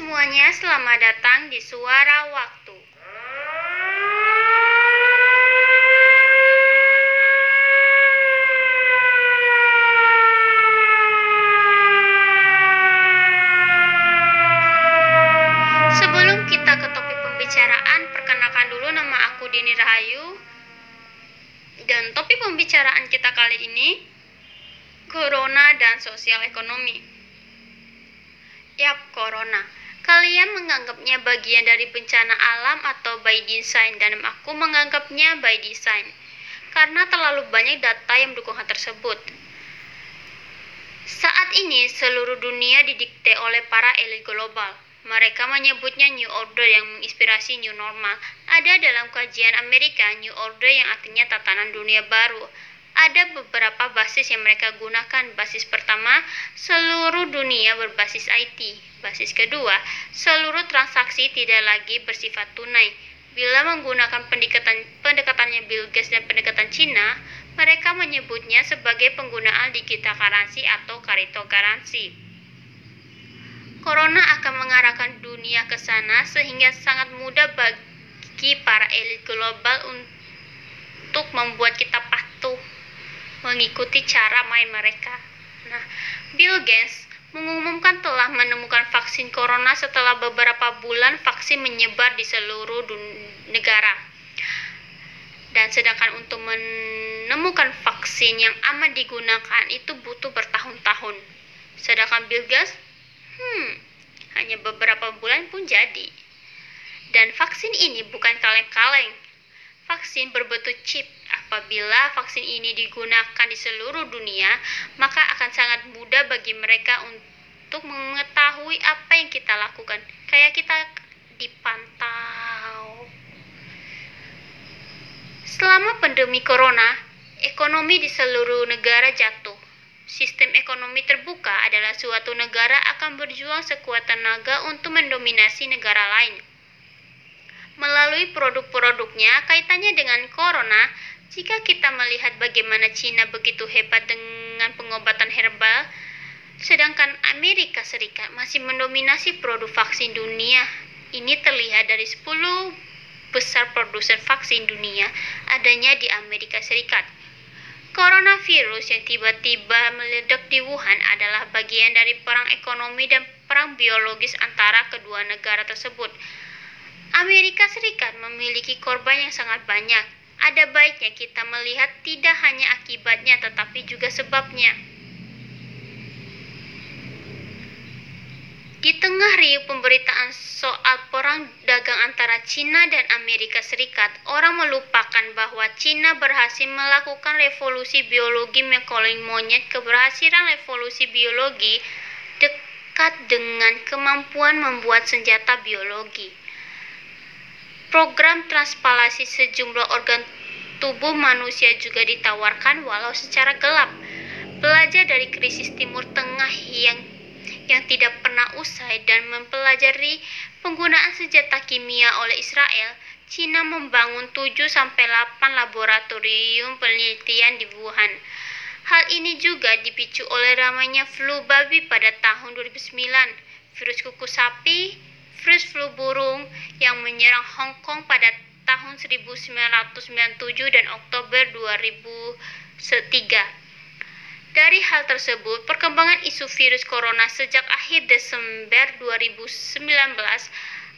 semuanya, selamat datang di Suara Waktu. Sebelum kita ke topik pembicaraan, perkenalkan dulu nama aku Dini Rahayu. Dan topik pembicaraan kita kali ini Corona dan sosial ekonomi. Yap, Corona. Kalian menganggapnya bagian dari bencana alam atau by design dan aku menganggapnya by design. Karena terlalu banyak data yang mendukung hal tersebut. Saat ini seluruh dunia didikte oleh para elit global. Mereka menyebutnya New Order yang menginspirasi New Normal. Ada dalam kajian Amerika New Order yang artinya tatanan dunia baru. Ada beberapa basis yang mereka gunakan. Basis pertama, seluruh dunia berbasis IT. Basis kedua, seluruh transaksi tidak lagi bersifat tunai. Bila menggunakan pendekatan pendekatannya Bill Gates dan pendekatan Cina, mereka menyebutnya sebagai penggunaan digital currency atau cryptocurrency. Corona akan mengarahkan dunia ke sana sehingga sangat mudah bagi para elit global untuk membuat kita mengikuti cara main mereka. Nah, Bill Gates mengumumkan telah menemukan vaksin corona setelah beberapa bulan vaksin menyebar di seluruh negara. Dan sedangkan untuk menemukan vaksin yang aman digunakan itu butuh bertahun-tahun. Sedangkan Bill Gates, hmm, hanya beberapa bulan pun jadi. Dan vaksin ini bukan kaleng-kaleng. Vaksin berbentuk chip Apabila vaksin ini digunakan di seluruh dunia, maka akan sangat mudah bagi mereka untuk mengetahui apa yang kita lakukan. Kayak kita dipantau. Selama pandemi corona, ekonomi di seluruh negara jatuh. Sistem ekonomi terbuka adalah suatu negara akan berjuang sekuat tenaga untuk mendominasi negara lain. Melalui produk-produknya, kaitannya dengan corona, jika kita melihat bagaimana Cina begitu hebat dengan pengobatan herbal, sedangkan Amerika Serikat masih mendominasi produk vaksin dunia, ini terlihat dari 10 besar produsen vaksin dunia adanya di Amerika Serikat. Coronavirus yang tiba-tiba meledak di Wuhan adalah bagian dari perang ekonomi dan perang biologis antara kedua negara tersebut. Amerika Serikat memiliki korban yang sangat banyak. Ada baiknya kita melihat tidak hanya akibatnya tetapi juga sebabnya. Di tengah riuh pemberitaan soal perang dagang antara Cina dan Amerika Serikat, orang melupakan bahwa Cina berhasil melakukan revolusi biologi mengkoling monyet. Keberhasilan revolusi biologi dekat dengan kemampuan membuat senjata biologi. Program transplantasi sejumlah organ tubuh manusia juga ditawarkan walau secara gelap. Belajar dari krisis Timur Tengah yang yang tidak pernah usai dan mempelajari penggunaan senjata kimia oleh Israel, Cina membangun 7 sampai 8 laboratorium penelitian di Wuhan. Hal ini juga dipicu oleh ramainya flu babi pada tahun 2009, virus kuku sapi, virus flu burung yang menyerang Hong Kong pada tahun 1997 dan Oktober 2003. Dari hal tersebut, perkembangan isu virus corona sejak akhir Desember 2019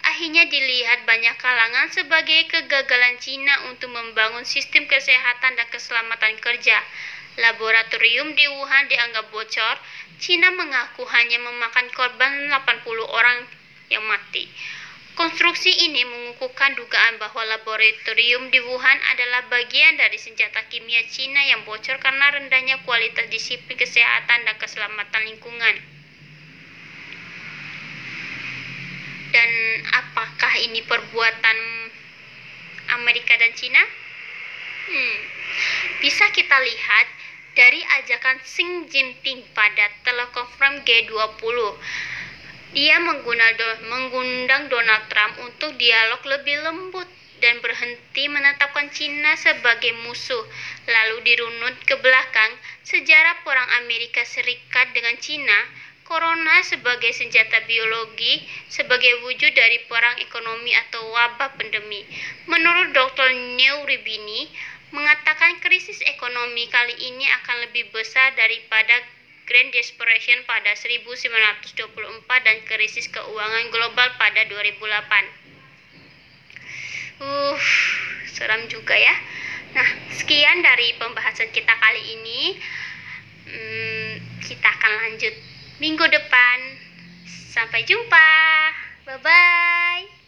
akhirnya dilihat banyak kalangan sebagai kegagalan Cina untuk membangun sistem kesehatan dan keselamatan kerja. Laboratorium di Wuhan dianggap bocor. Cina mengaku hanya memakan korban 80 orang yang mati. Konstruksi ini mengukuhkan dugaan bahwa laboratorium di Wuhan adalah bagian dari senjata kimia Cina yang bocor karena rendahnya kualitas disiplin kesehatan dan keselamatan lingkungan. Dan apakah ini perbuatan Amerika dan Cina? Hmm, bisa kita lihat dari ajakan Xi Jinping pada telekonferensi G20 dia mengundang Donald Trump untuk dialog lebih lembut dan berhenti menetapkan Cina sebagai musuh. Lalu dirunut ke belakang, sejarah perang Amerika Serikat dengan Cina Corona sebagai senjata biologi sebagai wujud dari perang ekonomi atau wabah pandemi. Menurut Dr. New Ribini, mengatakan krisis ekonomi kali ini akan lebih besar daripada Grand Depression pada 1924 dan krisis keuangan global pada 2008. Uh, seram juga ya. Nah, sekian dari pembahasan kita kali ini. Hmm, kita akan lanjut minggu depan. Sampai jumpa. Bye bye.